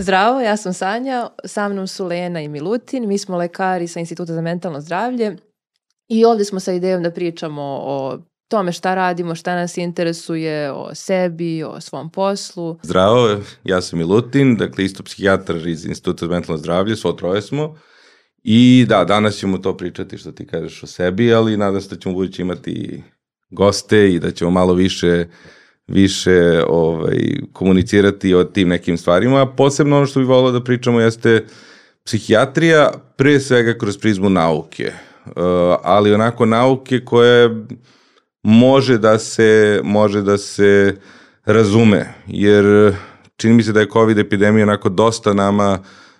Zdravo, ja sam Sanja, sa mnom su Lena i Milutin, mi smo lekari sa Instituta za mentalno zdravlje i ovde smo sa idejom da pričamo o tome šta radimo, šta nas interesuje, o sebi, o svom poslu. Zdravo, ja sam Milutin, dakle isto psihijatar iz Instituta za mentalno zdravlje, svo troje smo. I da, danas ćemo to pričati što ti kažeš o sebi, ali nadam se da ćemo budući imati goste i da ćemo malo više više ovaj, komunicirati o tim nekim stvarima. Posebno ono što bih volao da pričamo jeste psihijatrija, pre svega kroz prizmu nauke, uh, ali onako nauke koje može da se može da se razume, jer čini mi se da je COVID epidemija onako dosta nama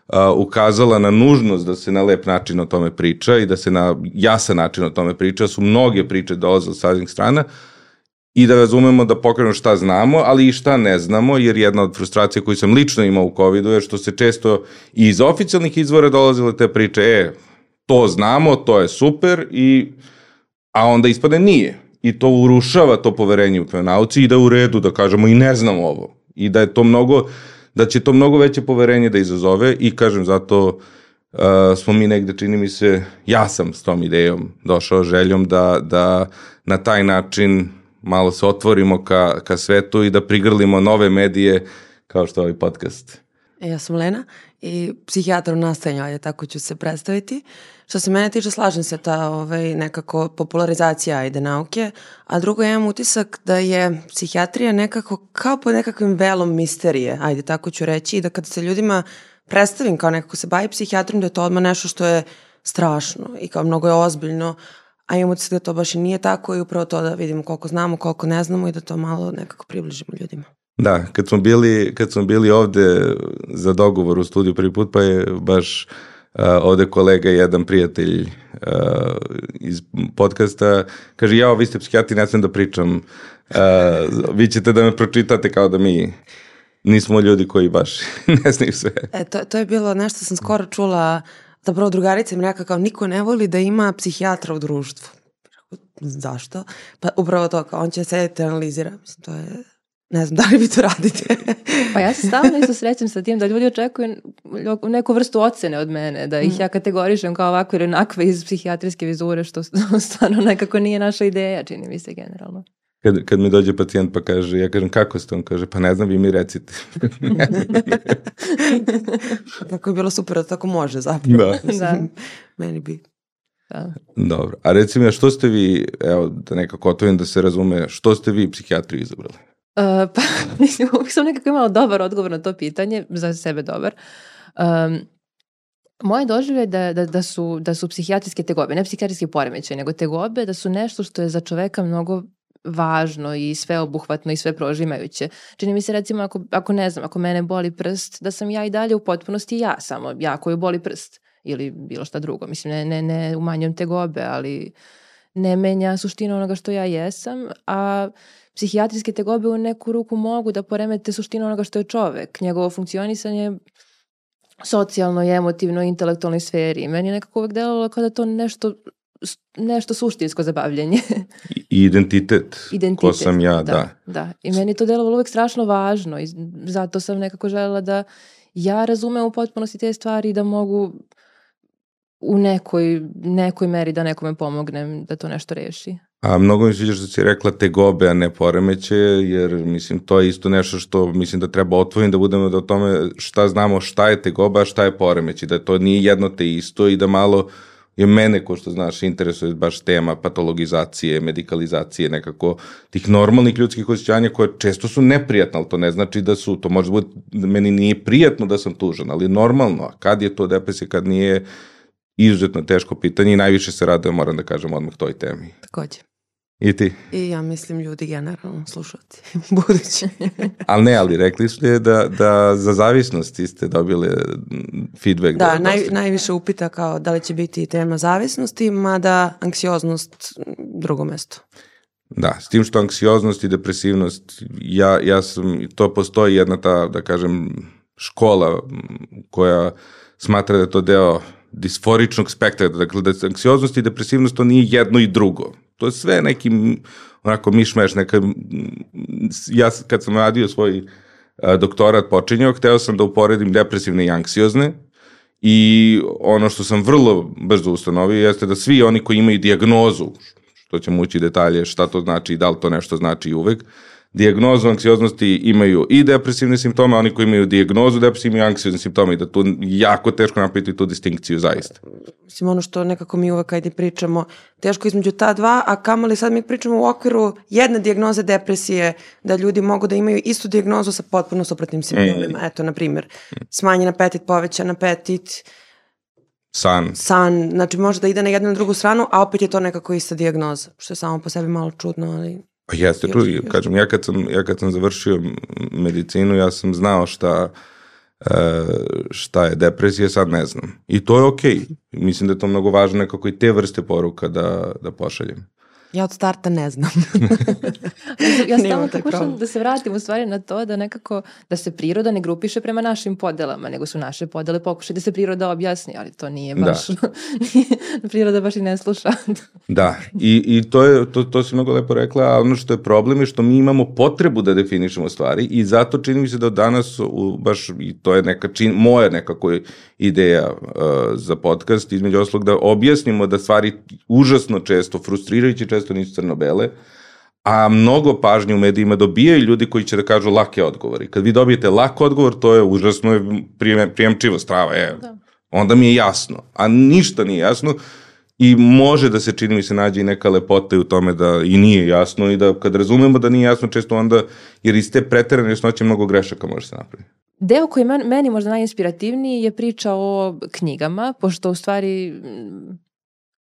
uh, ukazala na nužnost da se na lep način o tome priča i da se na jasan način o tome priča, su mnoge priče dolaze od saznih strana, i da razumemo da pokrenemo šta znamo, ali i šta ne znamo, jer jedna od frustracija koju sam lično imao u COVID-u je što se često i iz oficijalnih izvora dolazile te priče, e, to znamo, to je super, i, a onda ispade nije. I to urušava to poverenje u toj nauci i da u redu da kažemo i ne znamo ovo. I da je to mnogo, da će to mnogo veće poverenje da izazove i kažem zato uh, smo mi negde, čini mi se, ja sam s tom idejom došao željom da, da na taj način malo se otvorimo ka, ka svetu i da prigrlimo nove medije kao što je ovaj podcast. E, ja sam Lena i psihijatar u nastajanju, ajde tako ću se predstaviti. Što se mene tiče, slažem se ta ovaj, nekako popularizacija ajde nauke, a drugo imam utisak da je psihijatrija nekako kao pod nekakvim velom misterije, ajde tako ću reći, i da kada se ljudima predstavim kao nekako se bavi psihijatrijom, da je to odmah nešto što je strašno i kao mnogo je ozbiljno, a imamo se da to baš i nije tako i upravo to da vidimo koliko znamo, koliko ne znamo i da to malo nekako približimo ljudima. Da, kad smo bili, kad smo bili ovde za dogovor u studiju prvi put, pa je baš uh, ovde kolega, jedan prijatelj uh, iz podcasta, kaže, ja, vi ste psihijatri, ne sam da pričam, uh, vi ćete da me pročitate kao da mi nismo ljudi koji baš ne znaju sve. E, to, to je bilo nešto sam skoro čula zapravo drugarica mi rekao kao niko ne voli da ima psihijatra u društvu. Zašto? Pa upravo to, kao on će sedeti i analizira. Mislim, to je ne znam da li vi to radite. pa ja se stalno isto srećem sa tim da ljudi očekuju neku vrstu ocene od mene, da ih mm. ja kategorišem kao ovakve ili onakve iz psihijatrijske vizure, što stvarno nekako nije naša ideja, čini mi se generalno. Kad, kad mi dođe pacijent pa kaže, ja kažem kako ste, on kaže, pa ne znam, vi mi recite. tako je bilo super da tako može zapravo. Da. da. Meni bi. Da. Dobro. A recimo, ja, što ste vi, evo, da nekako otvorim da se razume, što ste vi psihijatriju izabrali? Uh, pa, mislim, uvijek sam nekako imala dobar odgovor na to pitanje, za sebe dobar. Um, Moje dožive da, da, da, su, da su psihijatrijske tegobe, ne psihijatrijske poremećaje, nego tegobe, da su nešto što je za čoveka mnogo važno i sveobuhvatno i sve prožimajuće. Čini mi se recimo ako, ako ne znam, ako mene boli prst, da sam ja i dalje u potpunosti ja samo, ja koju boli prst ili bilo šta drugo. Mislim, ne, ne, ne umanjujem te gobe, ali ne menja suštinu onoga što ja jesam, a psihijatrijske tegobe u neku ruku mogu da poremete suštinu onoga što je čovek, njegovo funkcionisanje socijalno, emotivno, intelektualnoj sferi. Meni je nekako uvek delovalo kao da to nešto nešto suštinsko zabavljanje. I identitet, identitet, ko sam ja, da. Da, da. i meni to delovalo uvek strašno važno i zato sam nekako želela da ja razumem u potpunosti te stvari i da mogu u nekoj, nekoj meri da nekome pomognem da to nešto reši. A mnogo mi sviđa što si rekla tegobe, a ne poremeće, jer mislim to je isto nešto što mislim da treba otvorim da budemo da o tome šta znamo šta je tegoba, a šta je poremeće, da to nije jedno te isto i da malo uh, je mene, ko što znaš, interesuje baš tema patologizacije, medikalizacije, nekako tih normalnih ljudskih osjećanja koje često su neprijatne, ali to ne znači da su, to može biti, meni nije prijatno da sam tužan, ali normalno, a kad je to depresija, kad nije izuzetno teško pitanje i najviše se raduje, moram da kažem odmah toj temi. Takođe. I ti? I ja mislim ljudi generalno slušati budući. ali ne, ali rekli su je da, da za zavisnost ste dobili feedback. Da, da naj, najviše upita kao da li će biti tema zavisnosti, mada anksioznost drugo mesto. Da, s tim što anksioznost i depresivnost, ja, ja sam, to postoji jedna ta, da kažem, škola koja smatra da je to deo disforičnog spektra, dakle da anksioznost i depresivnost to nije jedno i drugo. To je sve neki onako mišmeš, neka, ja kad sam radio svoj doktorat počinjao, hteo sam da uporedim depresivne i anksiozne i ono što sam vrlo brzo ustanovio jeste da svi oni koji imaju diagnozu, što ćemo ući detalje šta to znači i da li to nešto znači uvek, dijagnozu anksioznosti imaju i depresivne simptome, oni koji imaju dijagnozu depresivne i anksiozni simptome i da tu jako teško napraviti tu distinkciju zaista. Mislim, ono što nekako mi uvek ajde pričamo, teško između ta dva, a kamali sad mi pričamo u okviru jedne dijagnoze depresije, da ljudi mogu da imaju istu dijagnozu sa potpuno suprotnim simptomima. E. Eto, na primjer, smanjen apetit, povećan apetit, San. san, znači može da ide na jednu na drugu stranu, a opet je to nekako ista dijagnoza, što je samo po sebi malo čudno, ali Pa jeste, tu, kažem, ja kad, sam, ja kad sam završio medicinu, ja sam znao šta, e, šta je depresija, sad ne znam. I to je okej. Okay. Mislim da je to mnogo važno nekako i te vrste poruka da, da pošaljem. Ja od starta ne znam. ja stalno pokušam da se vratim u stvari na to da nekako, da se priroda ne grupiše prema našim podelama, nego su naše podele pokušaj da se priroda objasni, ali to nije da. baš, da. priroda baš i ne sluša. da, i, i to, je, to, to si mnogo lepo rekla, a ono što je problem je što mi imamo potrebu da definišemo stvari i zato čini mi se da danas, u, baš, i to je neka čin, moja nekako ideja uh, za podcast, između oslog da objasnimo da stvari užasno često, frustrirajući često često nisu crno-bele, a mnogo pažnje u medijima dobijaju ljudi koji će da kažu lake odgovori. Kad vi dobijete lak odgovor, to je užasno prijem, prijemčivo strava, je. Da. Onda mi je jasno, a ništa nije jasno i može da se čini mi se nađe i neka lepota u tome da i nije jasno i da kad razumemo da nije jasno često onda, jer iz te preterane jasnoće mnogo grešaka može se napraviti. Deo koji meni možda najinspirativniji je priča o knjigama, pošto u stvari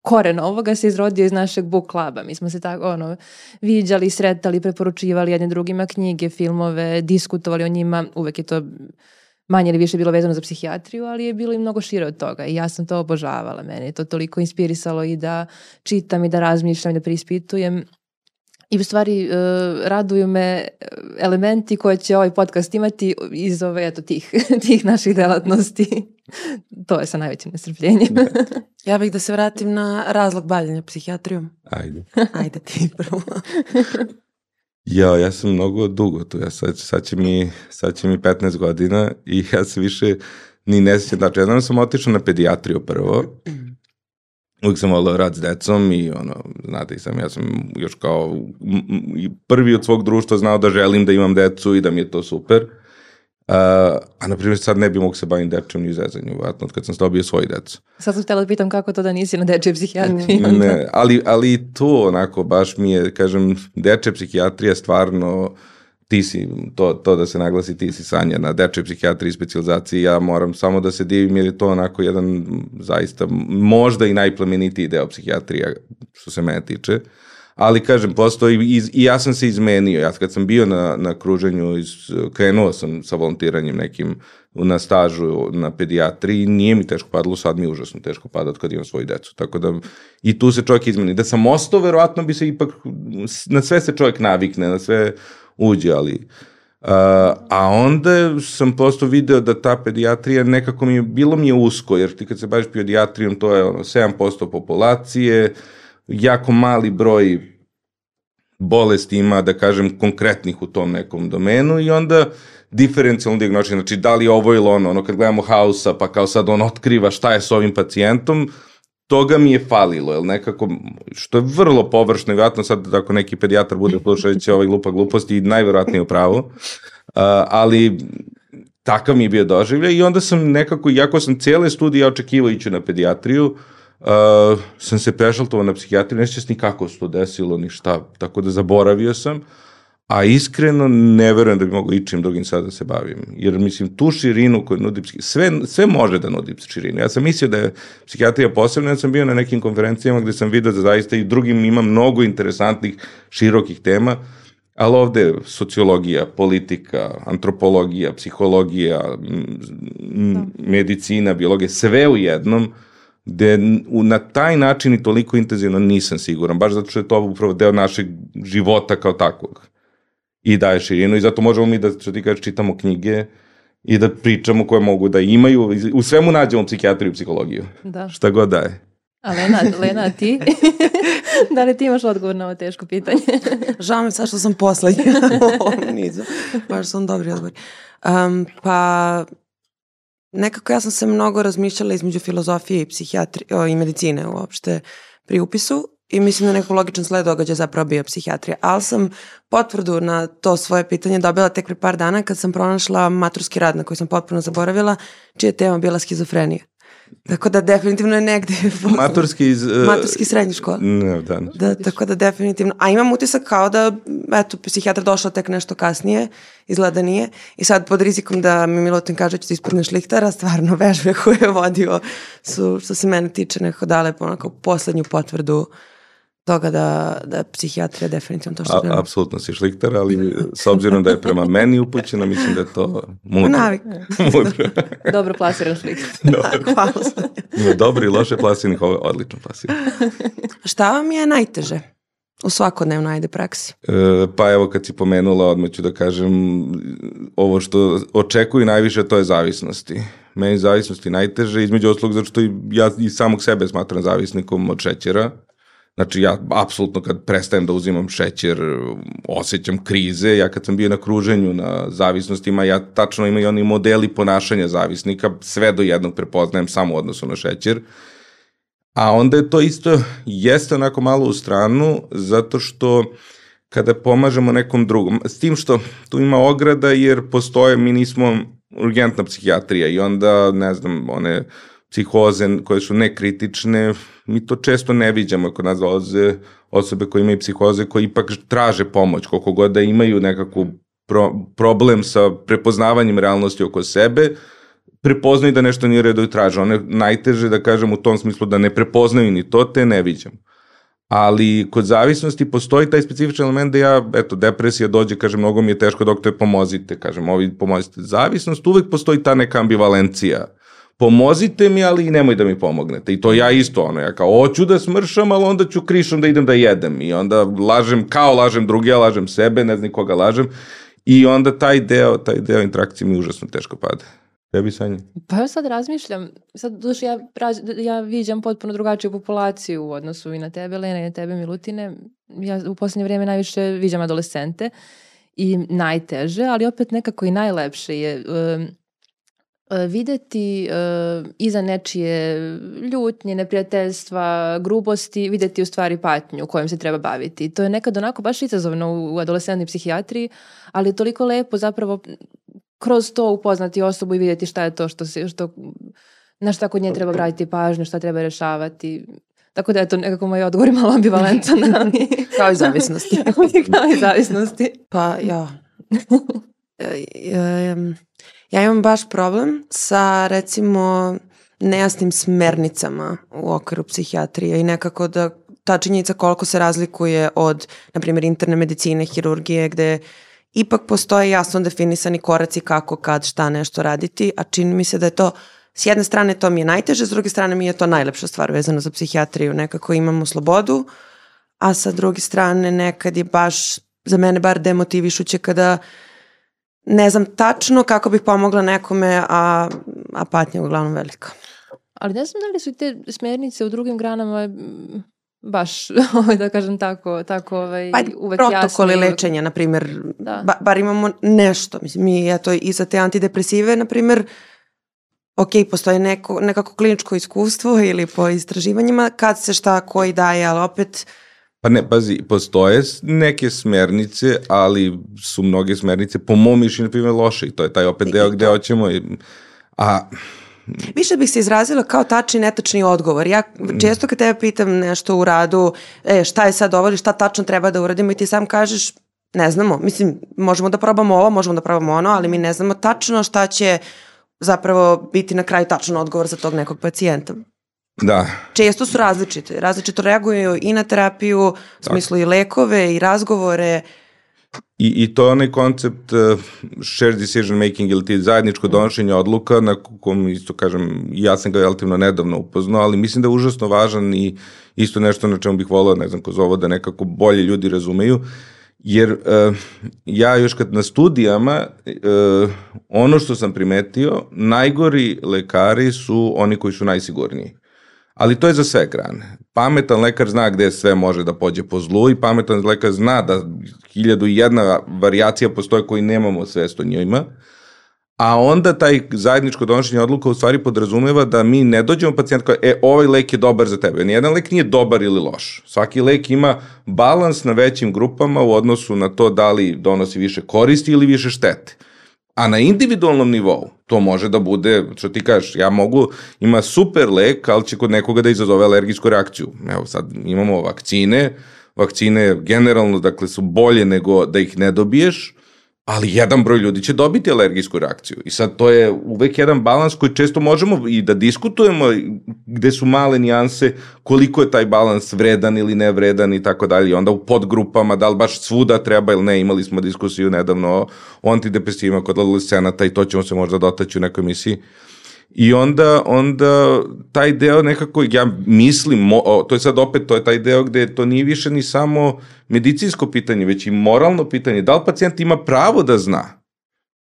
koren ovoga se izrodio iz našeg book kluba. Mi smo se tako, ono, viđali, sretali, preporučivali jedne drugima knjige, filmove, diskutovali o njima. Uvek je to manje ili više bilo vezano za psihijatriju, ali je bilo i mnogo šire od toga i ja sam to obožavala. Mene je to toliko inspirisalo i da čitam i da razmišljam i da prispitujem. I u stvari uh, raduju me elementi koje će ovaj podcast imati iz ove, eto, tih, tih naših delatnosti. to je sa najvećim nestrpljenjem. Da. ja bih da se vratim na razlog bavljanja psihijatrijom. Ajde. Ajde ti prvo. ja, ja sam mnogo dugo tu. Ja sad, sad, će mi, sad će mi 15 godina i ja se više ni ne sjećam. Znači, jednom sam otišao na pedijatriju prvo. Uvijek sam volio rad s decom i ono, znate i sam, ja sam još kao prvi od svog društva znao da želim da imam decu i da mi je to super. Uh, a na primjer sad ne bi mogu se baviti dečem ni zezanju, vratno, kad sam dobio svoju decu. Sad sam htjela da pitam kako to da nisi na dečoj psihijatriji. Ne, ne, ali, ali to onako baš mi je, kažem, deče psihijatrija stvarno, ti si, to, to da se naglasi, ti si Sanja na dečoj psihijatriji specializaciji, ja moram samo da se divim jer je to onako jedan zaista možda i najplemenitiji deo psihijatrija što se mene tiče. Ali kažem, postoji, i, i ja sam se izmenio, ja kad sam bio na, na kruženju, iz, krenuo sam sa volontiranjem nekim na stažu na pedijatriji, nije mi teško padalo, sad mi je užasno teško pada od kad imam svoju decu, tako da i tu se čovjek izmeni. Da sam ostao, verovatno bi se ipak, na sve se čovjek navikne, na sve uđe, ali... Uh, a onda sam posto video da ta pedijatrija nekako mi je, bilo mi je usko, jer ti kad se baviš pediatrijom, to je ono 7% populacije, jako mali broj bolesti ima, da kažem, konkretnih u tom nekom domenu i onda diferencijalno diagnostički, znači da li je ovo ili ono, ono kad gledamo Hausa pa kao sad on otkriva šta je s ovim pacijentom, toga mi je falilo, jel nekako, što je vrlo površno vjerojatno sad ako neki pedijatar bude slušajući ovaj glupa gluposti i najverovatnije u pravu, uh, ali takav mi je bio doživljaj i onda sam nekako, iako sam cijele studije očekivao ići na pedijatriju, uh, sam se prešaltovao na psihijatriju, ne sjećam ni kako se to desilo, ni šta, tako da zaboravio sam, a iskreno ne verujem da bi mogo ičim drugim sad da se bavim, jer mislim tu širinu koju nudi sve, sve može da nudi širinu. Ja sam mislio da je psihijatrija posebna, ja sam bio na nekim konferencijama gde sam vidio da zaista i drugim ima mnogo interesantnih, širokih tema, ali ovde sociologija, politika, antropologija, psihologija, da. medicina, biologija, sve u jednom, gde na taj način i toliko intenzivno nisam siguran, baš zato što je to upravo deo našeg života kao takvog. I daje širinu i zato možemo mi da, što ti kažeš, čitamo knjige i da pričamo koje mogu da imaju, u svemu nađemo psihijatriju i psihologiju. Da. Šta god daje. A Lena, Lena, a ti? da li ti imaš odgovor na ovo teško pitanje? Žao mi sad što sam poslednja u ovom nizu. Baš sam dobri odgovor. Um, pa nekako ja sam se mnogo razmišljala između filozofije i psihijatrije i medicine uopšte pri upisu i mislim da neko logičan sled događa zapravo bio psihijatrija. Ali sam potvrdu na to svoje pitanje dobila tek pre par dana kad sam pronašla maturski rad na koji sam potpuno zaboravila, čija je tema bila skizofrenija. Tako da definitivno je negde... Maturski iz... Uh, Maturski srednje škole. Ne, da. Da, tako da definitivno... A imam utisak kao da, eto, psihijatra došla tek nešto kasnije, izgleda nije. I sad pod rizikom da mi Milutin kaže da ću ti ispredneš lihtara, stvarno vežbe koje je vodio su, što se mene tiče, nekako dale onako poslednju potvrdu uh, toga da, da psihijatrija definitivno to što treba. Apsolutno si šliktar, ali s obzirom da je prema meni upućena, mislim da je to mudro. Navik. mudro. Dobro plasiran šliktar. Da, hvala. Ima dobro i loše plasiranih, ovo je odlično plasiran. Šta vam je najteže u svakodnevnoj ajde praksi? E, pa evo kad si pomenula, odmah ću da kažem, ovo što očekuju najviše, to je zavisnosti. Meni zavisnosti najteže, između oslog, zato što ja i samog sebe smatram zavisnikom od šećera, Znači ja apsolutno kad prestajem da uzimam šećer osjećam krize, ja kad sam bio na kruženju na zavisnostima, ja tačno imam i oni modeli ponašanja zavisnika, sve do jednog prepoznajem samo u odnosu na šećer. A onda je to isto, jeste onako malo u stranu, zato što kada pomažemo nekom drugom, s tim što tu ima ograda jer postoje, mi nismo urgentna psihijatrija i onda, ne znam, one psihoze koje su nekritične, mi to često ne viđamo kod nas dolaze osobe koje imaju psihoze koje ipak traže pomoć, koliko god da imaju nekakvu pro, problem sa prepoznavanjem realnosti oko sebe, prepoznaju da nešto nije redo i traže. One najteže da kažem u tom smislu da ne prepoznaju ni to, te ne viđamo. Ali kod zavisnosti postoji taj specifičan element da ja, eto, depresija dođe, kaže, mnogo mi je teško, doktore, pomozite, kažem, ovi pomozite. Zavisnost, uvek postoji ta neka ambivalencija pomozite mi, ali nemoj da mi pomognete. I to ja isto, ono, ja kao, hoću da smršam, ali onda ću krišom da idem da jedem. I onda lažem, kao lažem drugi, ja lažem sebe, ne znam koga lažem. I onda taj deo, taj deo interakcije mi užasno teško pada. Tebi, Sanja? Pa ja sad razmišljam, sad duše ja, ja viđam potpuno drugačiju populaciju u odnosu i na tebe, Lena, i na tebe, Milutine. Ja u poslednje vreme najviše viđam adolescente i najteže, ali opet nekako i najlepše je um, videti uh, iza nečije ljutnje, neprijateljstva, grubosti, videti u stvari patnju kojom se treba baviti. To je nekad onako baš izazovno u, u adolescentnoj psihijatriji, ali je toliko lepo zapravo kroz to upoznati osobu i videti šta je to što se, što, na šta kod nje treba vratiti pažnju, šta treba rešavati. Tako da je to nekako moj odgovor malo ambivalentan. Ali... Kao i zavisnosti. Kao i zavisnosti. Pa ja. e, e, Ja imam baš problem sa recimo nejasnim smernicama u okviru psihijatrije i nekako da ta činjenica koliko se razlikuje od, na primjer, interne medicine, hirurgije, gde ipak postoje jasno definisani koraci kako, kad, šta nešto raditi, a čini mi se da je to S jedne strane to mi je najteže, s druge strane mi je to najlepša stvar vezano za psihijatriju. Nekako imamo slobodu, a sa druge strane nekad je baš, za mene bar demotivišuće kada uh, ne znam tačno kako bih pomogla nekome, a, a patnja je uglavnom velika. Ali ne znam da li su te smernice u drugim granama baš, ovaj, da kažem tako, tako ovaj, pa, uvek protokoli jasni. lečenja, na primjer, da. ba, bar imamo nešto. Mislim, mi, eto, i za te antidepresive, na primjer, ok, postoje neko, nekako kliničko iskustvo ili po istraživanjima, kad se šta koji daje, ali opet Pa ne, pazi, postoje neke smernice, ali su mnoge smernice, po mom mišljenju, primjer, loše i to je taj opet deo gde hoćemo. I, a Više bih se izrazila kao tačni netačni odgovor. Ja često kad tebe pitam nešto u radu, e, šta je sad ovo ili šta tačno treba da uradimo i ti sam kažeš ne znamo. Mislim, možemo da probamo ovo, možemo da probamo ono, ali mi ne znamo tačno šta će zapravo biti na kraju tačan odgovor za tog nekog pacijenta. Da. Često su različite. Različito reaguju i na terapiju, u smislu i lekove i razgovore. I, I to je onaj koncept uh, shared decision making ili ti zajedničko donošenje odluka na kom isto kažem, ja sam ga relativno nedavno upoznao, ali mislim da je užasno važan i isto nešto na čemu bih volao, ne znam, kroz ovo da nekako bolje ljudi razumeju, jer uh, ja još kad na studijama, uh, ono što sam primetio, najgori lekari su oni koji su najsigurniji Ali to je za sve grane. Pametan lekar zna gde sve može da pođe po zlu i pametan lekar zna da hiljadu i jedna variacija postoje koji nemamo svest o njima. A onda taj zajedničko donošenje odluka u stvari podrazumeva da mi ne dođemo pacijent kao, e, ovaj lek je dobar za tebe. Nijedan lek nije dobar ili loš. Svaki lek ima balans na većim grupama u odnosu na to da li donosi više koristi ili više štete. A na individualnom nivou to može da bude, što ti kažeš, ja mogu, ima super lek, ali će kod nekoga da izazove alergijsku reakciju. Evo sad imamo vakcine, vakcine generalno dakle su bolje nego da ih ne dobiješ, ali jedan broj ljudi će dobiti alergijsku reakciju. I sad to je uvek jedan balans koji često možemo i da diskutujemo gde su male nijanse koliko je taj balans vredan ili nevredan i tako dalje. Onda u podgrupama da li baš svuda treba ili ne. Imali smo diskusiju nedavno o, antidepresivima kod adolescenata i to ćemo se možda dotaći u nekoj emisiji. I onda, onda taj deo nekako, ja mislim, to je sad opet, to je taj deo gde to nije više ni samo medicinsko pitanje, već i moralno pitanje. Da li pacijent ima pravo da zna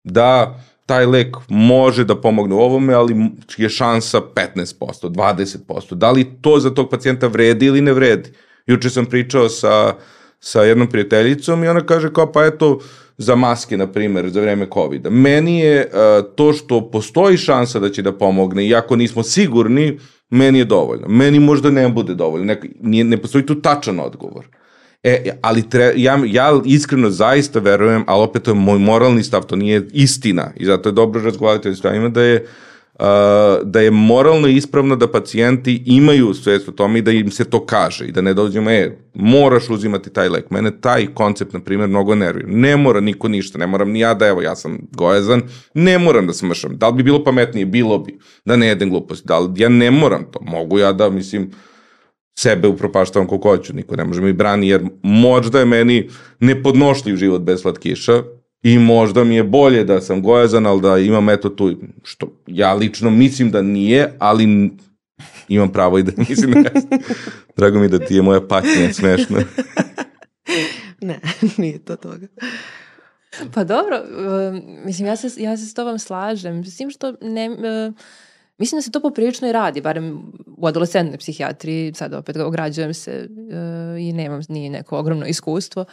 da taj lek može da pomogne u ovome, ali je šansa 15%, 20%. Da li to za tog pacijenta vredi ili ne vredi? Juče sam pričao sa, sa jednom prijateljicom i ona kaže kao pa eto, za maske, na primer, za vreme covid -a. Meni je uh, to što postoji šansa da će da pomogne, iako nismo sigurni, meni je dovoljno. Meni možda ne bude dovoljno. Ne, nije, ne postoji tu tačan odgovor. E, ali tre, ja, ja iskreno zaista verujem, ali opet to je moj moralni stav, to nije istina i zato je dobro razgovarati o stavima da je uh, da je moralno ispravno da pacijenti imaju svest o tome i da im se to kaže i da ne dođemo, e, moraš uzimati taj lek. Mene taj koncept, na primjer, mnogo nervira. Ne mora niko ništa, ne moram ni ja da, evo, ja sam gojazan, ne moram da smršam. Da li bi bilo pametnije? Bilo bi. Da ne jedem gluposti. Da li, ja ne moram to. Mogu ja da, mislim, sebe upropaštavam koliko hoću, niko ne može mi brani, jer možda je meni nepodnošljiv život bez slatkiša, I možda mi je bolje da sam gojazan, ali da imam eto tu, što ja lično mislim da nije, ali imam pravo i da mislim da Drago mi da ti je moja patnja smešna. ne, nije to toga. Pa dobro, uh, mislim, ja se, ja se s tobom slažem. S tim što ne... Uh, mislim da se to poprilično i radi, barem u adolescentnoj psihijatriji, sad opet ograđujem se uh, i nemam ni neko ogromno iskustvo, uh,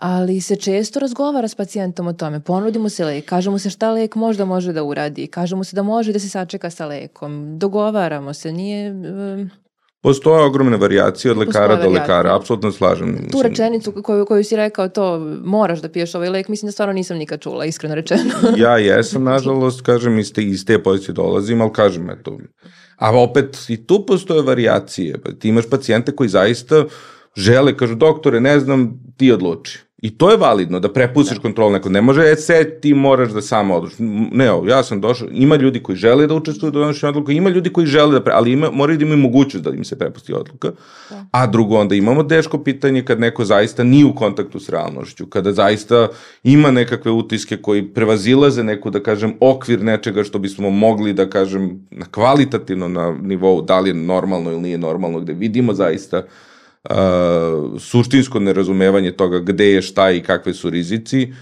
ali se često razgovara s pacijentom o tome. Ponudimo se lek, kažemo se šta lek možda može da uradi, kažemo se da može da se sačeka sa lekom, dogovaramo se, nije... Um, Postoje ogromne variacije od lekara do lekara, apsolutno slažem. Tu mislim. rečenicu koju, koju si rekao to, moraš da piješ ovaj lek, mislim da stvarno nisam nikad čula, iskreno rečeno. ja jesam, nažalost, kažem, iz te, iz te pozicije dolazim, ali kažem, eto, a opet i tu postoje variacije. Ti imaš pacijente koji zaista žele, kažu, doktore, ne znam, ti odluči I to je validno, da prepustiš da. kontrolu neko. Ne može, e, se ti moraš da samo odlučiš. Ne, ja sam došao, ima ljudi koji žele da učestvuju u donošenju odluka, ima ljudi koji žele da, pre, ali ima, moraju da imaju mogućnost da im se prepusti odluka. Da. A drugo, onda imamo teško pitanje kad neko zaista nije u kontaktu s realnošću, kada zaista ima nekakve utiske koji prevazilaze neku, da kažem, okvir nečega što bismo mogli, da kažem, na kvalitativno na nivou, da li je normalno ili nije normalno, gde vidimo zaista uh, uh, suštinsko nerazumevanje toga gde je šta i kakve su rizici,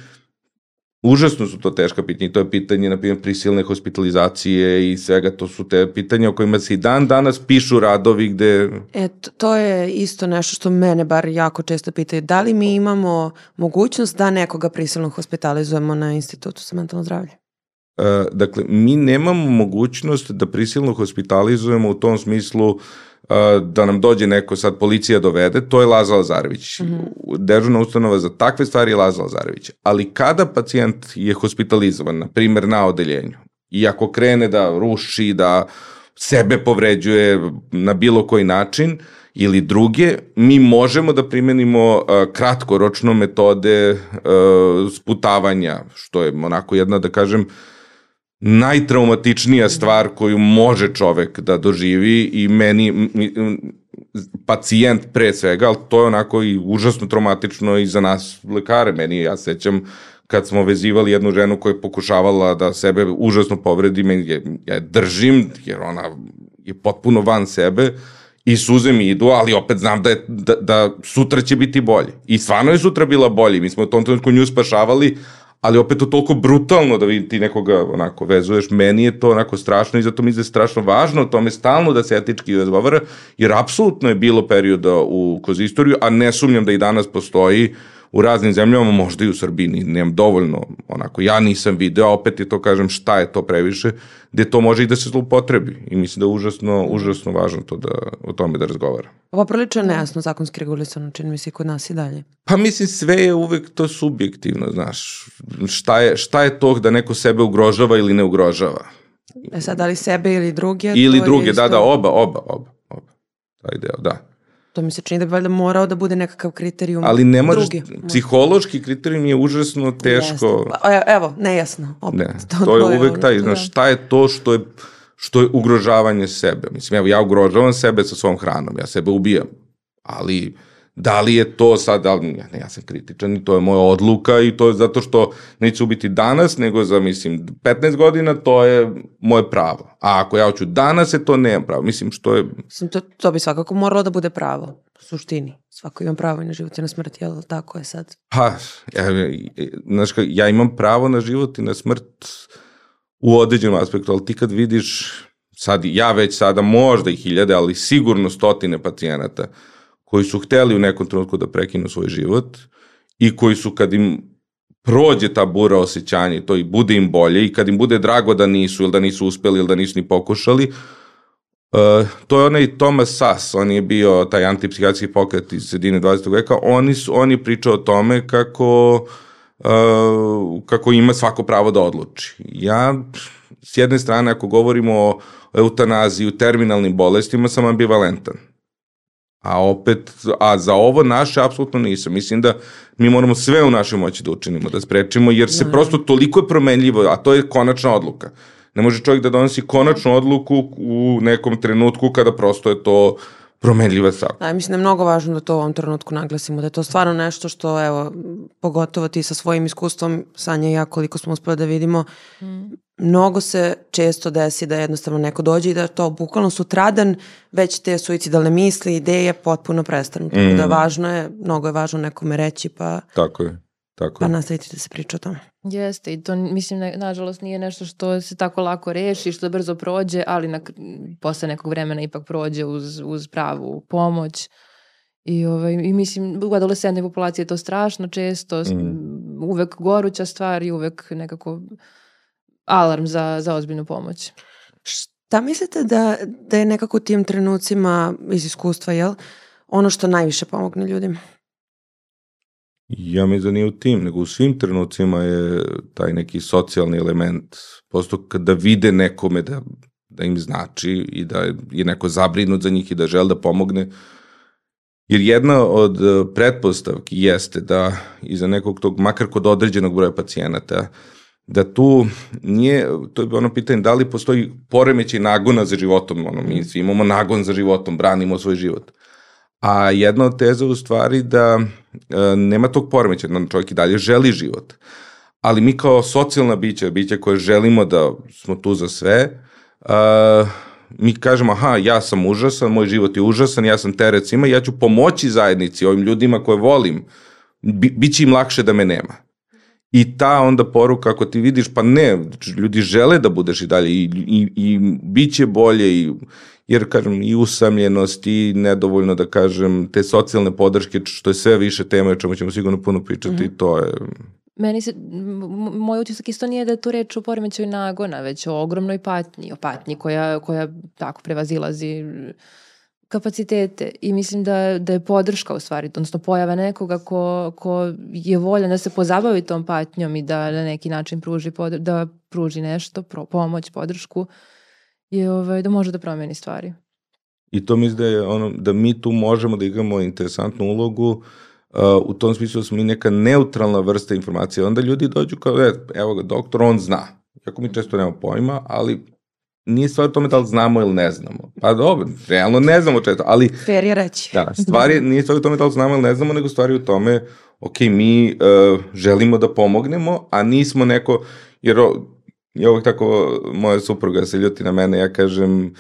Užasno su to teška pitanja i to je pitanje, na primjer, prisilne hospitalizacije i svega, to su te pitanja o kojima se i dan danas pišu radovi gde... E, to je isto nešto što mene bar jako često pitaju. Da li mi imamo mogućnost da nekoga prisilno hospitalizujemo na institutu za mentalno zdravlje? E, dakle, mi nemamo mogućnost da prisilno hospitalizujemo u tom smislu da nam dođe neko, sad policija dovede, to je Laza Lazarević. Mm -hmm. Dežurna ustanova za takve stvari je Laza Lazarević. Ali kada pacijent je hospitalizovan, na primer na odeljenju, i ako krene da ruši, da sebe povređuje na bilo koji način, ili druge, mi možemo da primenimo uh, kratkoročno metode uh, sputavanja, što je onako jedna, da kažem, uh, najtraumatičnija stvar koju može čovek da doživi i meni pacijent pre svega, ali to je onako i užasno traumatično i za nas lekare. Meni, ja sećam, kad smo vezivali jednu ženu koja je pokušavala da sebe užasno povredi, meni je, ja je držim, jer ona je potpuno van sebe, i suze mi idu, ali opet znam da, je, da, da sutra će biti bolje. I stvarno je sutra bila bolje. Mi smo u tom trenutku nju spašavali, ali opet to toliko brutalno da ti nekoga onako vezuješ, meni je to onako strašno i zato mi je strašno važno o tome stalno da se etički razgovara, jer apsolutno je bilo perioda u, kroz istoriju, a ne sumnjam da i danas postoji u raznim zemljama, možda i u Srbiji, nemam dovoljno, onako, ja nisam video, opet je to, kažem, šta je to previše, gde to može i da se zloupotrebi. I mislim da je užasno, užasno važno to da, o tome da razgovara. Ovo prilično nejasno zakonski regulisano, čini mi se kod nas i dalje. Pa mislim, sve je uvek to subjektivno, znaš. Šta je, šta je to da neko sebe ugrožava ili ne ugrožava? E sad, da li sebe ili druge? Ili druge, da, da, oba, oba, oba, oba. Taj deo, da. To mi se čini da bi valjda morao da bude nekakav kriterijum Ali ne možeš, drugi. psihološki kriterijum je užasno teško. Pa, Evo, nejasno. Opet. Ne, to je uvek taj, ono, znaš, da. šta je to što je, što je ugrožavanje sebe. Mislim, evo, ja ugrožavam sebe sa svom hranom, ja sebe ubijam, ali da li je to sad, da li, ne, ja sam kritičan i to je moja odluka i to je zato što neću ubiti danas, nego za, mislim, 15 godina, to je moje pravo. A ako ja hoću danas, je to nemam pravo. Mislim, što je, Mislim, to, to bi svakako moralo da bude pravo, u suštini. Svako ima pravo i na život i na smrt, jel tako je sad? Pa, ja, znaš, ka- ja imam pravo na život i na smrt u određenom aspektu, ali ti kad vidiš, sad ja već sada možda i hiljade, ali sigurno stotine pacijenata koji su hteli u nekom trenutku da prekinu svoj život i koji su kad im prođe ta bura osjećanja i to i bude im bolje i kad im bude drago da nisu ili da nisu uspeli ili da nisu ni pokušali, Uh, to je onaj Thomas Sass, on je bio taj antipsihijatrijski pokret iz sredine 20. veka, oni su, on je pričao o tome kako, uh, kako ima svako pravo da odluči. Ja, s jedne strane, ako govorimo o eutanaziji, u terminalnim bolestima, sam ambivalentan. A opet, a za ovo naše apsolutno nisam. Mislim da mi moramo sve u našoj moći da učinimo, da sprečimo, jer se prosto toliko je promenljivo, a to je konačna odluka. Ne može čovjek da donosi konačnu odluku u nekom trenutku kada prosto je to promenljiva stavka. Da, mislim da je mnogo važno da to u ovom trenutku naglasimo, da je to stvarno nešto što, evo, pogotovo ti sa svojim iskustvom, Sanja i ja, koliko smo uspeli da vidimo, mnogo se često desi da jednostavno neko dođe i da to bukvalno sutradan već te suicidalne misli, ideje potpuno prestanu. Tako da Mm. važno je, mnogo je važno nekome reći, pa, Tako je. Tako pa je. nastaviti da se priča o tome. Jeste, i to mislim, na, nažalost, nije nešto što se tako lako reši, što brzo prođe, ali na, posle nekog vremena ipak prođe uz, uz pravu pomoć. I, ovaj, I mislim, u adolescentnoj populaciji je to strašno često, mm. uvek goruća stvar i uvek nekako alarm za, za ozbiljnu pomoć. Šta mislite da, da je nekako u tim trenucima iz iskustva, jel, ono što najviše pomogne ljudima? Ja mislim da nije u tim, nego u svim trenucima je taj neki socijalni element. Prosto kada vide nekome da, da im znači i da je neko zabrinut za njih i da žele da pomogne. Jer jedna od eh, pretpostavki jeste da iza nekog tog, makar kod određenog broja pacijenata, da tu nije, to je ono pitanje da li postoji poremećaj nagona za životom, ono, mi svi imamo nagon za životom, branimo svoj život. A jedna od teza u stvari da e, nema tog poremeća, da čovjek i dalje želi život. Ali mi kao socijalna bića, bića koje želimo da smo tu za sve, e, mi kažemo, aha, ja sam užasan, moj život je užasan, ja sam teret svima, ja ću pomoći zajednici, ovim ljudima koje volim, bi, bit će im lakše da me nema. I ta onda poruka, ako ti vidiš, pa ne, ljudi žele da budeš i dalje i, i, i bit će bolje, i, jer kažem i usamljenost i nedovoljno da kažem te socijalne podrške, što je sve više tema, o čemu ćemo sigurno puno pričati, mm -hmm. to je... Meni se, moj utisak isto nije da je tu reč o poremećaju nagona, već o ogromnoj patnji, o patnji koja, koja tako prevazilazi kapacitete i mislim da, da je podrška u stvari, odnosno pojava nekoga ko, ko je voljan da se pozabavi tom patnjom i da na neki način pruži, podr da pruži nešto, pro, pomoć, podršku, je ovaj, da može da promeni stvari. I to mislim da je ono, da mi tu možemo da igramo interesantnu ulogu uh, u tom smislu da smo mi neka neutralna vrsta informacije. Onda ljudi dođu kao, e, evo ga, doktor, on zna. Kako mi često nemamo pojma, ali nije stvar u tome da li znamo ili ne znamo. Pa dobro, realno ne znamo često, ali... Fair je reći. Da, stvari, nije stvar u tome da li znamo ili ne znamo, nego stvari u tome, ok, mi uh, želimo da pomognemo, a nismo neko, jer ja uvek tako, moja supruga se ljuti na mene, ja kažem,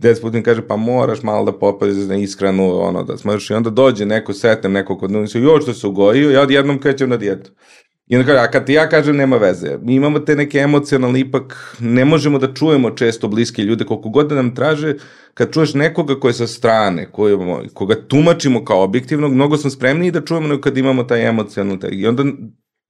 des putem kaže, pa moraš malo da popaziš na ishranu, ono, da smaš, i onda dođe neko, setnem neko kod njega, joj što se ugojio, ja odjednom krećem na dijetu. I onda kaže, a kad ti ja kažem nema veze, mi imamo te neke emocionalne, ipak ne možemo da čujemo često bliske ljude, koliko god da nam traže, kad čuješ nekoga ko je sa strane, koje, koga tumačimo kao objektivnog, mnogo smo spremniji da čujemo nego kad imamo taj emocionalni. I onda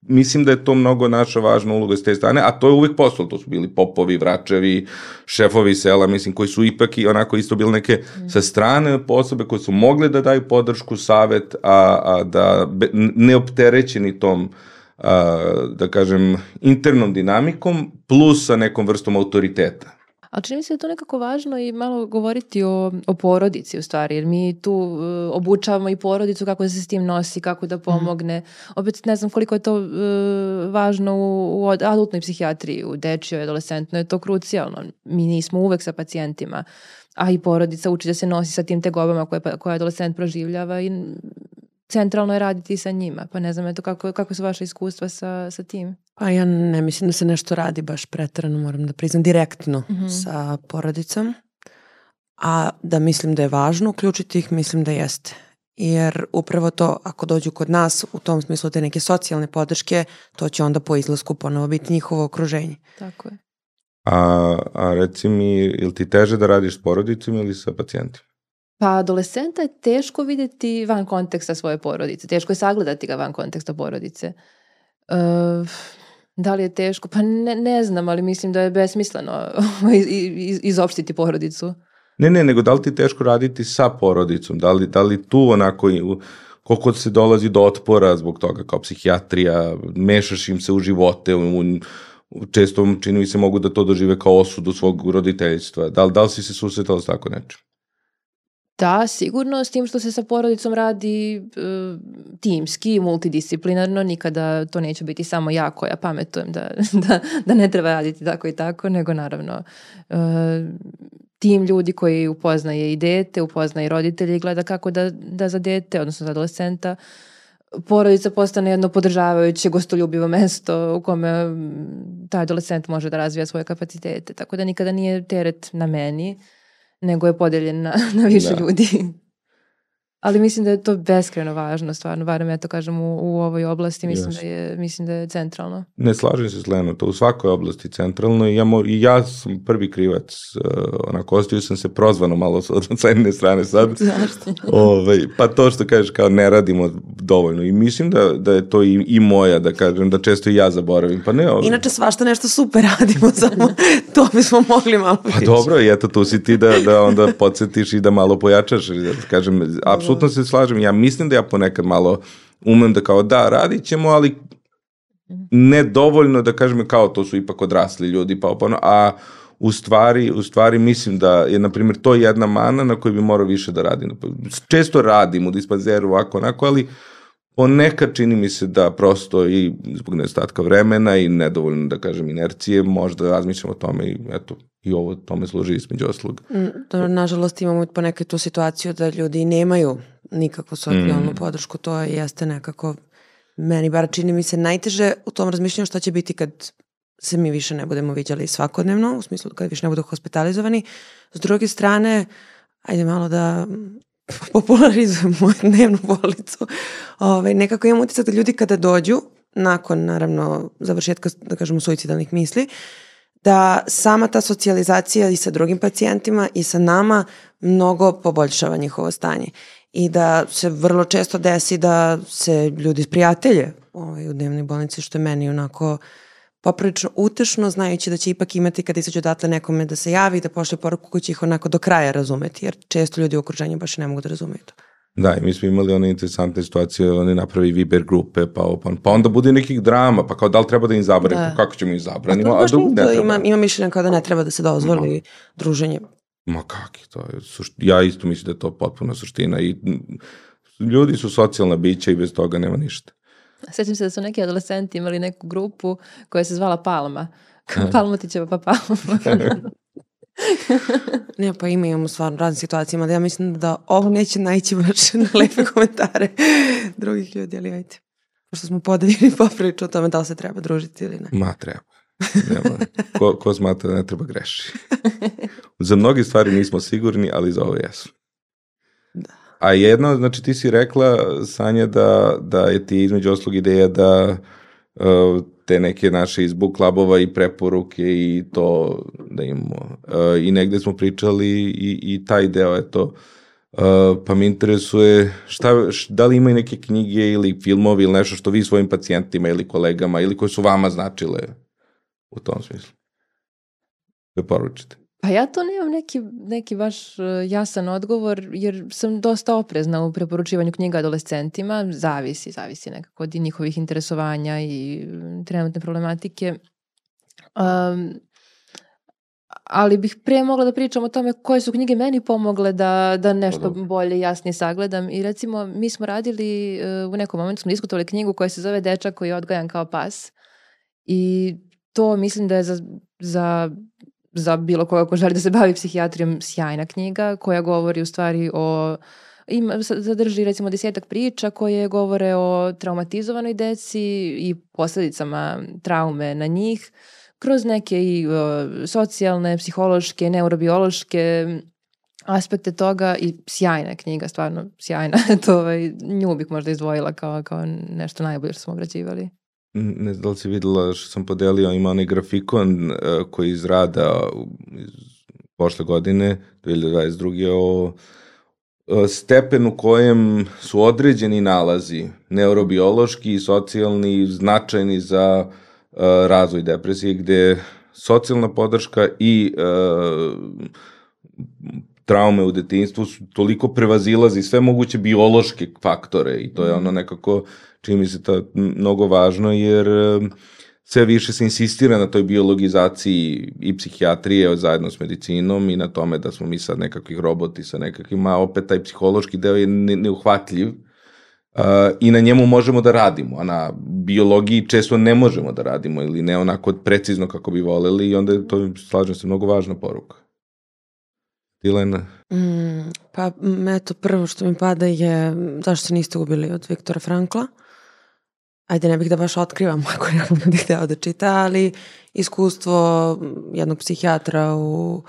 mislim da je to mnogo naša važna uloga s te strane, a to je uvek posao, to su bili popovi, vračevi, šefovi sela, mislim, koji su ipak i onako isto bili neke mm. sa strane osobe koje su mogle da daju podršku, savet, a, a da ne opterećeni tom a, da kažem, internom dinamikom plus sa nekom vrstom autoriteta. Ali čini mi se da je to nekako važno i malo govoriti o, o porodici u stvari, jer mi tu uh, obučavamo i porodicu kako da se s tim nosi, kako da pomogne. Mm. Opet ne znam koliko je to uh, važno u, u adultnoj psihijatriji, u dečjoj, adolescentnoj, je to krucijalno. Mi nismo uvek sa pacijentima, a i porodica uči da se nosi sa tim tegobama koje, koje adolescent proživljava i centralno je raditi sa njima. Pa ne znam, eto, kako, kako su vaše iskustva sa, sa tim? Pa ja ne mislim da se nešto radi baš pretrano, moram da priznam, direktno mm -hmm. sa porodicom. A da mislim da je važno uključiti ih, mislim da jeste. Jer upravo to, ako dođu kod nas, u tom smislu te neke socijalne podrške, to će onda po izlasku ponovo biti njihovo okruženje. Tako je. A, a reci mi, ili ti teže da radiš s porodicom ili sa pacijentima? Pa adolescenta je teško videti van konteksta svoje porodice. Teško je sagledati ga van konteksta porodice. Uh, da li je teško? Pa ne, ne znam, ali mislim da je besmisleno iz, iz, izopštiti porodicu. Ne, ne, nego da li ti teško raditi sa porodicom? Da li, da li tu onako koliko se dolazi do otpora zbog toga kao psihijatrija, mešaš im se u živote, u, često čini mi se mogu da to dožive kao osudu svog roditeljstva. Da li, da li si se susretala s tako nečem? Da, sigurno, s tim što se sa porodicom radi e, timski, multidisciplinarno, nikada to neće biti samo ja koja pametujem da, da, da ne treba raditi tako i tako, nego naravno e, tim ljudi koji upoznaje i dete, upoznaje i roditelje i gleda kako da, da za dete, odnosno za adolescenta, porodica postane jedno podržavajuće, gostoljubivo mesto u kome taj adolescent može da razvija svoje kapacitete. Tako da nikada nije teret na meni nego je podeljen na, na više da. ljudi. Ali mislim da je to beskreno važno, stvarno, barem ja to kažem u, u ovoj oblasti, mislim, yes. da je, mislim da je centralno. Ne slažem se s Leno, to u svakoj oblasti centralno i ja, mo, i ja sam prvi krivac, uh, onako, ostio sam se prozvano malo od jedne strane sad. Zašto? Ove, ovaj, pa to što kažeš kao ne radimo dovoljno i mislim da, da je to i, i moja, da kažem, da često i ja zaboravim. Pa ne, ove... Inače svašta nešto super radimo, samo to bismo mogli malo Pa dobro, i eto tu si ti da, da onda podsjetiš i da malo pojačaš, da kažem, apsolutno se slažem. Ja mislim da ja ponekad malo umem da kao da, radit ćemo, ali ne dovoljno da kažem kao to su ipak odrasli ljudi, pa opano, a u stvari, u stvari mislim da je, na primjer, to jedna mana na kojoj bi morao više da radim. Često radim u dispanzeru ovako, onako, ali ponekad čini mi se da prosto i zbog nedostatka vremena i nedovoljno, da kažem, inercije, možda razmišljam o tome i eto, i ovo tome služi između oslug. To, mm, nažalost imamo ponekad tu situaciju da ljudi nemaju nikakvu socijalnu mm. podršku, to jeste nekako meni bar čini mi se najteže u tom razmišljanju šta će biti kad se mi više ne budemo viđali svakodnevno, u smislu kad više ne budu hospitalizovani. S druge strane, ajde malo da popularizujem moju dnevnu bolicu. Ovaj, nekako imam utisak da ljudi kada dođu, nakon naravno završetka, da kažemo, suicidalnih misli, da sama ta socijalizacija i sa drugim pacijentima i sa nama mnogo poboljšava njihovo stanje i da se vrlo često desi da se ljudi prijatelje ovaj, u dnevnoj bolnici, što je meni onako poprilično utešno, znajući da će ipak imati kada izađu odatle nekome da se javi, da pošle poruku koji će ih onako do kraja razumeti, jer često ljudi u okruženju baš ne mogu da razumeju to. Da, i mi smo imali one interesantne situacije, oni napravi Viber grupe, pa, pa, pa onda bude nekih drama, pa kao da li treba da im zabranimo, da. kako ćemo im zabranimo, a, a drugo ne treba. Ima, ima mišljenja kao da ne treba da se dozvoli no. druženje. Ma kak je to? Ja isto mislim da je to potpuno suština i ljudi su socijalna bića i bez toga nema ništa. Sjećam se da su neki adolescenti imali neku grupu koja se zvala Palma. Palmotićeva pa Palma. ne, pa ima, imamo stvarno razne situacije, ali ja mislim da ovo neće naći baš na lepe komentare drugih ljudi, ali ajde. Pošto smo podeljeni popriču o tome da li se treba družiti ili ne. Ma, treba. Nema. Ko, ko smatra da ne treba greši. za mnogi stvari nismo sigurni, ali za ovo jesu. A jedno, znači ti si rekla, Sanja, da, da je ti između oslog ideja da uh, te neke naše iz book klubova i preporuke i to da imamo. Uh, I negde smo pričali i, i taj deo, eto, Uh, pa me interesuje šta, š, da li imaju neke knjige ili filmovi ili nešto što vi svojim pacijentima ili kolegama ili koje su vama značile u tom smislu. Da poručite. Pa ja to nemam neki, neki baš uh, jasan odgovor, jer sam dosta oprezna u preporučivanju knjiga adolescentima. Zavisi, zavisi nekako od njihovih interesovanja i trenutne problematike. Um, ali bih pre mogla da pričam o tome koje su knjige meni pomogle da, da nešto Dobro. bolje, jasnije sagledam. I recimo, mi smo radili, uh, u nekom momentu smo diskutovali knjigu koja se zove Dečak koji je odgajan kao pas. I to mislim da je za, za za bilo koga ko želi da se bavi psihijatrijom sjajna knjiga koja govori u stvari o ima, zadrži recimo desetak priča koje govore o traumatizovanoj deci i posledicama traume na njih kroz neke i uh, socijalne, psihološke, neurobiološke aspekte toga i sjajna knjiga, stvarno sjajna. to, ovaj, nju bih možda izdvojila kao, kao nešto najbolje što smo obrađivali. Ne znam da li si videla što sam podelio, ima onaj grafikon uh, koji je iz rada iz prošle godine, 2022. o uh, stepenu kojem su određeni nalazi neurobiološki i socijalni značajni za uh, razvoj depresije, gde socijalna podrška i uh, traume u detinjstvu su toliko prevazilazi sve moguće biološke faktore i to je ono nekako čini mi se to mnogo važno jer e, sve više se insistira na toj biologizaciji i psihijatrije zajedno s medicinom i na tome da smo mi sad nekakvih roboti sa nekakvim, a opet taj psihološki deo je ne, neuhvatljiv uh, i na njemu možemo da radimo, a na biologiji često ne možemo da radimo ili ne onako precizno kako bi voleli i onda je to, slažem se, mnogo važna poruka. Dilena? Mm, pa eto, prvo što mi pada je zašto se niste ubili od Viktora Frankla. Ajde, ne bih da baš otkrivam ako neko ljudi hteo da čita, ali iskustvo jednog psihijatra u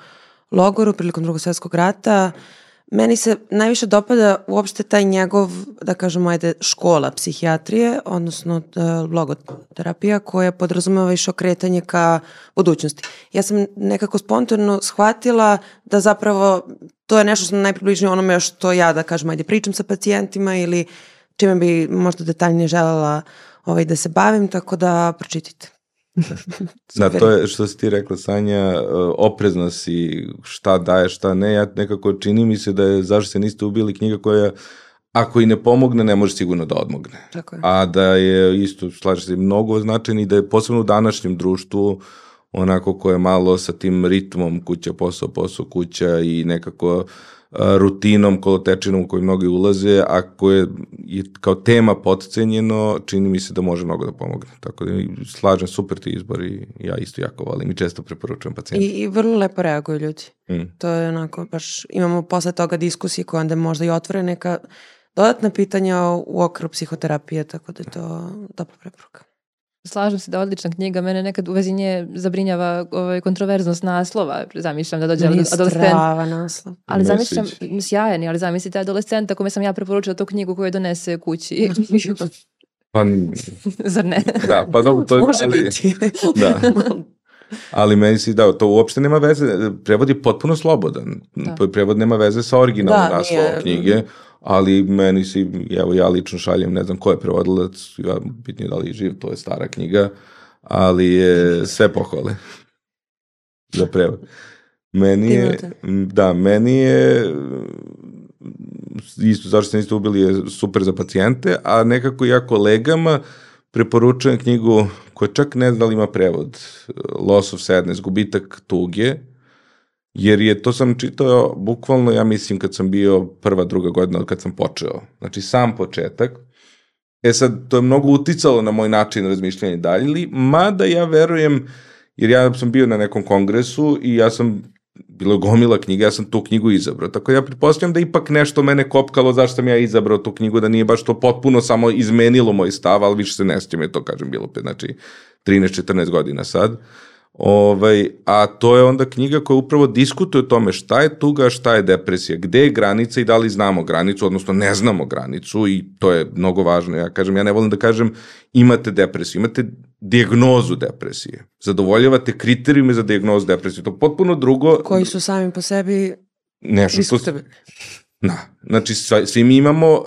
logoru prilikom drugog svetskog rata, meni se najviše dopada uopšte taj njegov, da kažemo, ajde, škola psihijatrije, odnosno uh, logoterapija koja podrazumeva više okretanje ka budućnosti. Ja sam nekako spontano shvatila da zapravo to je nešto što je najpribližnije onome što ja, da kažem, ajde, pričam sa pacijentima ili čime bi možda detaljnije želela ovaj, da se bavim, tako da pročitajte. da, to je što si ti rekla, Sanja, oprezna si šta daje, šta ne, ja nekako čini mi se da je zašto se niste ubili knjiga koja ako i ne pomogne, ne može sigurno da odmogne. Tako je. A da je isto, slaže se, mnogo značajno i da je posebno u današnjem društvu onako koje je malo sa tim ritmom kuća, posao, posao, kuća i nekako rutinom, kolotečinom u koju mnogi ulaze, a koje je kao tema potcenjeno, čini mi se da može mnogo da pomogne. Tako da slažem, super ti izbor i ja isto jako volim i često preporučujem pacijentima. I, I vrlo lepo reaguju ljudi. Mm. To je onako, baš imamo posle toga diskusije koje onda možda i otvore neka dodatna pitanja u okru psihoterapije, tako da je to dobra preporuka. Slažem se da je odlična knjiga, mene nekad u vezi nje zabrinjava ovaj, kontroverznost naslova, zamišljam da dođe Meni je adolescent. strava naslov. Ali Ne zamišljam, sjajan je, ali zamislite adolescenta kome sam ja preporučila tu knjigu koju donese kući. Pa, Zar ne? da, pa dobro, to je... Može ali, biti. Da. Ali meni si dao, to uopšte nema veze, prevod je potpuno slobodan. Da. Prevod nema veze sa originalnom Da, naslovom nije. knjige, ali meni si, evo ja lično šaljem, ne znam ko je prevodilac, ja, bitnije da li je živ, to je stara knjiga, ali je sve pohvale za prevod. Meni je, da, meni je isto zašto se niste ubili je super za pacijente, a nekako ja kolegama preporučujem knjigu koja čak ne znam da li ima prevod, Loss of Sadness, gubitak tuge, jer je, to sam čitao bukvalno, ja mislim, kad sam bio prva, druga godina od kad sam počeo. Znači, sam početak. E sad, to je mnogo uticalo na moj način razmišljanja dalje, ali mada ja verujem, jer ja sam bio na nekom kongresu i ja sam bilo gomila knjiga, ja sam tu knjigu izabrao. Tako ja pretpostavljam da ipak nešto mene kopkalo zašto sam ja izabrao tu knjigu, da nije baš to potpuno samo izmenilo moj stav, ali više se ne je to kažem bilo pe, znači 13-14 godina sad. Ovaj, a to je onda knjiga koja upravo diskutuje o tome šta je tuga, šta je depresija, gde je granica i da li znamo granicu, odnosno ne znamo granicu i to je mnogo važno. Ja kažem, ja ne volim da kažem imate depresiju, imate dijagnozu depresije. Zadovoljavate kriterijume za dijagnozu depresije. To je potpuno drugo. Koji su sami po sebi nešto što... Da, znači svi mi imamo,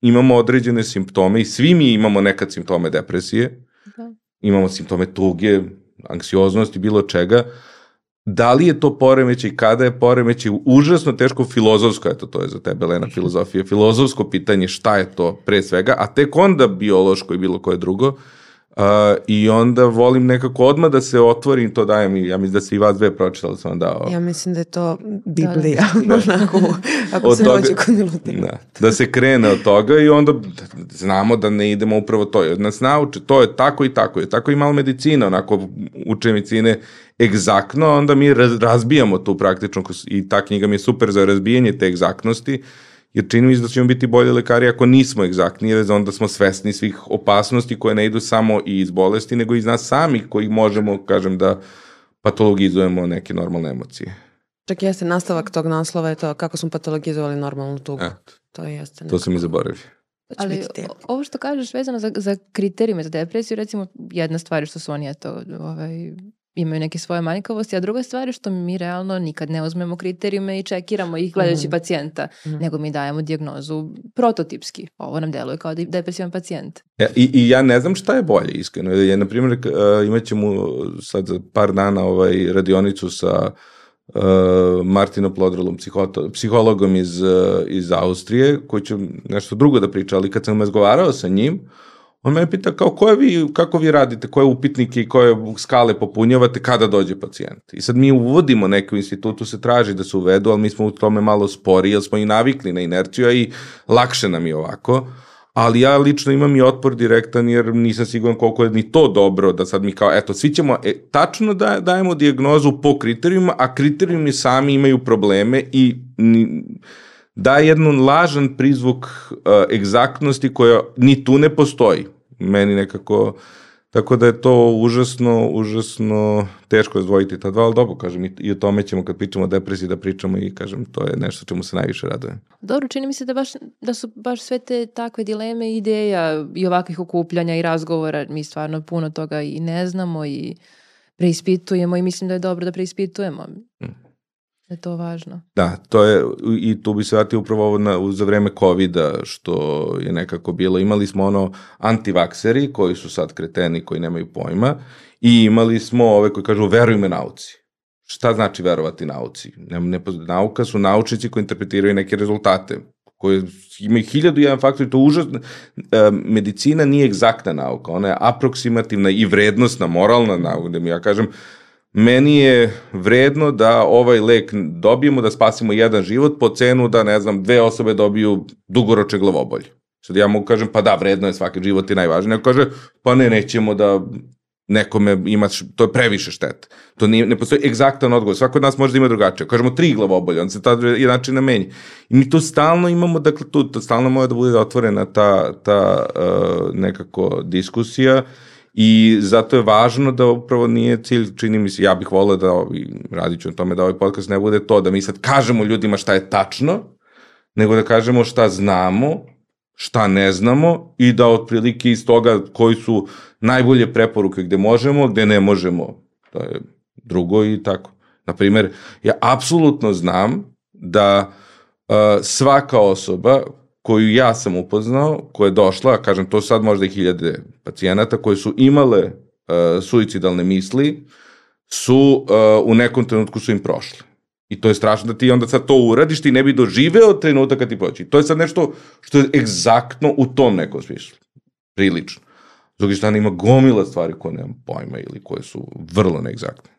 imamo određene simptome i svi mi imamo nekad simptome depresije. Da. Imamo simptome tuge, anksioznosti, bilo čega, da li je to poremećaj, kada je poremećaj, užasno teško filozofsko, eto to je za tebe Lena filozofija, filozofsko pitanje šta je to pre svega, a tek onda biološko i bilo koje drugo, Uh, I onda volim nekako odmah da se otvorim, to dajem i ja mislim da se i vas dve pročitali sam dao. Ja mislim da je to Biblija, da, da. onako, ako od se toga, hoće kod Milutina. Da, da se krene od toga i onda znamo da ne idemo upravo to. Nas nauče, to je tako i tako je. Tako i malo medicina, onako uče medicine egzaktno, onda mi razbijamo tu praktično i ta knjiga mi je super za razbijanje te egzaktnosti jer čini mi se da ćemo biti bolji lekari ako nismo egzaktni, jer onda smo svesni svih opasnosti koje ne idu samo i iz bolesti, nego i iz nas samih koji možemo, kažem, da patologizujemo neke normalne emocije. Čak jeste nastavak tog naslova je to kako smo patologizovali normalnu tugu. Et. To jeste. Neko. To sam i zaboravio. Pa Ali ovo što kažeš vezano za, za kriterijume za depresiju, recimo jedna stvar što su oni eto, ovaj, imaju neke svoje manjkavosti, a druga stvar je što mi realno nikad ne uzmemo kriterijume i čekiramo ih gledajući mm. pacijenta, mm. nego mi dajemo dijagnozu prototipski. Ovo nam deluje kao depresivan pacijent. Ja, i, I ja ne znam šta je bolje, iskreno. Ja, na primjer, uh, imat ćemo sad par dana ovaj radionicu sa uh, Martinom Plodrolom, psihologom iz, uh, iz Austrije, koji će nešto drugo da priča, ali kad sam razgovarao sa njim, On me pita kao koje vi, kako vi radite, koje upitnike i koje skale popunjavate kada dođe pacijent. I sad mi uvodimo neku institutu, se traži da se uvedu, ali mi smo u tome malo spori, jer smo i navikli na inerciju, a i lakše nam je ovako. Ali ja lično imam i otpor direktan jer nisam siguran koliko je ni to dobro da sad mi kao, eto, svi ćemo, e, tačno da dajemo diagnozu po kriterijuma, a kriterijumi sami imaju probleme i ni, da jednu lažan prizvuk uh, egzaktnosti koja ni tu ne postoji. Meni nekako, tako da je to užasno, užasno teško izdvojiti ta dva, ali dobro, kažem, i o tome ćemo kad pričamo o depresiji da pričamo i kažem, to je nešto čemu se najviše radujem. Dobro, čini mi se da, baš, da su baš sve te takve dileme i ideja i ovakvih okupljanja i razgovora, mi stvarno puno toga i ne znamo i preispitujemo i mislim da je dobro da preispitujemo. Mm je to važno. Da, to je, i tu bi se vratio upravo ovo na, za vreme covid što je nekako bilo. Imali smo ono antivakseri koji su sad kreteni, koji nemaju pojma, i imali smo ove koji kažu veruj me nauci. Šta znači verovati nauci? Ne, ne, nauka su naučnici koji interpretiraju neke rezultate koje ima hiljadu jedan faktor i to užasno. E, medicina nije egzaktna nauka, ona je aproksimativna i vrednostna, moralna nauka, da mi ja kažem, meni je vredno da ovaj lek dobijemo, da spasimo jedan život po cenu da, ne znam, dve osobe dobiju dugoroče glavobolje. Sad ja mogu kažem, pa da, vredno je svaki život i najvažnije. Neko kaže, pa ne, nećemo da nekome ima, to je previše štete. To nije, ne postoji egzaktan odgovor. Svako od nas može da ima drugačije. Kažemo tri glavobolje, on se ta način namenji. I mi to stalno imamo, dakle, tu, to stalno mora da bude otvorena ta, ta uh, nekako diskusija. Uh, I zato je važno da upravo nije cilj, čini mi se, ja bih volio da, radit ću na tome da ovaj podcast ne bude to, da mi sad kažemo ljudima šta je tačno, nego da kažemo šta znamo, šta ne znamo i da otprilike iz toga koji su najbolje preporuke gde možemo, gde ne možemo. To je drugo i tako. Naprimer, ja apsolutno znam da uh, svaka osoba koju ja sam upoznao, koja je došla, kažem, to sad možda i hiljade pacijenata, koje su imale uh, suicidalne misli, su uh, u nekom trenutku su im prošle. I to je strašno da ti onda sad to uradiš, ti ne bi doživeo trenutak kad ti proći. To je sad nešto što je egzaktno u tom nekom smislu. Prilično. S druge ima gomila stvari koje nemam pojma ili koje su vrlo neegzaktne.